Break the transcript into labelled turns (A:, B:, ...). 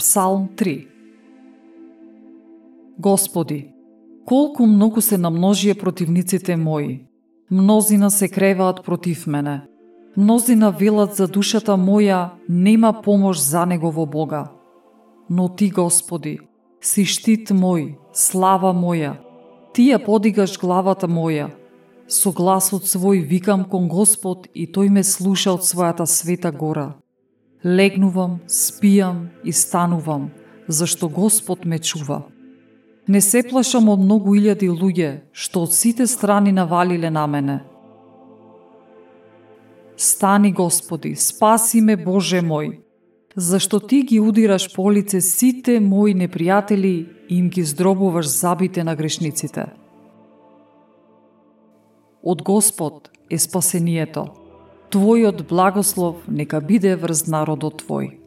A: Псалм 3 Господи, колку многу се намножие противниците мои. Мнозина се креваат против мене. Мнозина велат за душата моја, нема помош за него во Бога. Но Ти, Господи, си штит мој, слава моја. Ти ја подигаш главата моја. Со гласот свој викам кон Господ и тој ме слуша од својата света гора. Легнувам, спијам и станувам, зашто Господ ме чува. Не се плашам од многу илјади луѓе, што од сите страни навалиле на мене. Стани, Господи, спаси ме, Боже мој, зашто Ти ги удираш по лице сите мои непријатели и им ги здробуваш забите на грешниците. Од Господ е спасението. Твојот благослов нека биде врз народот Твој.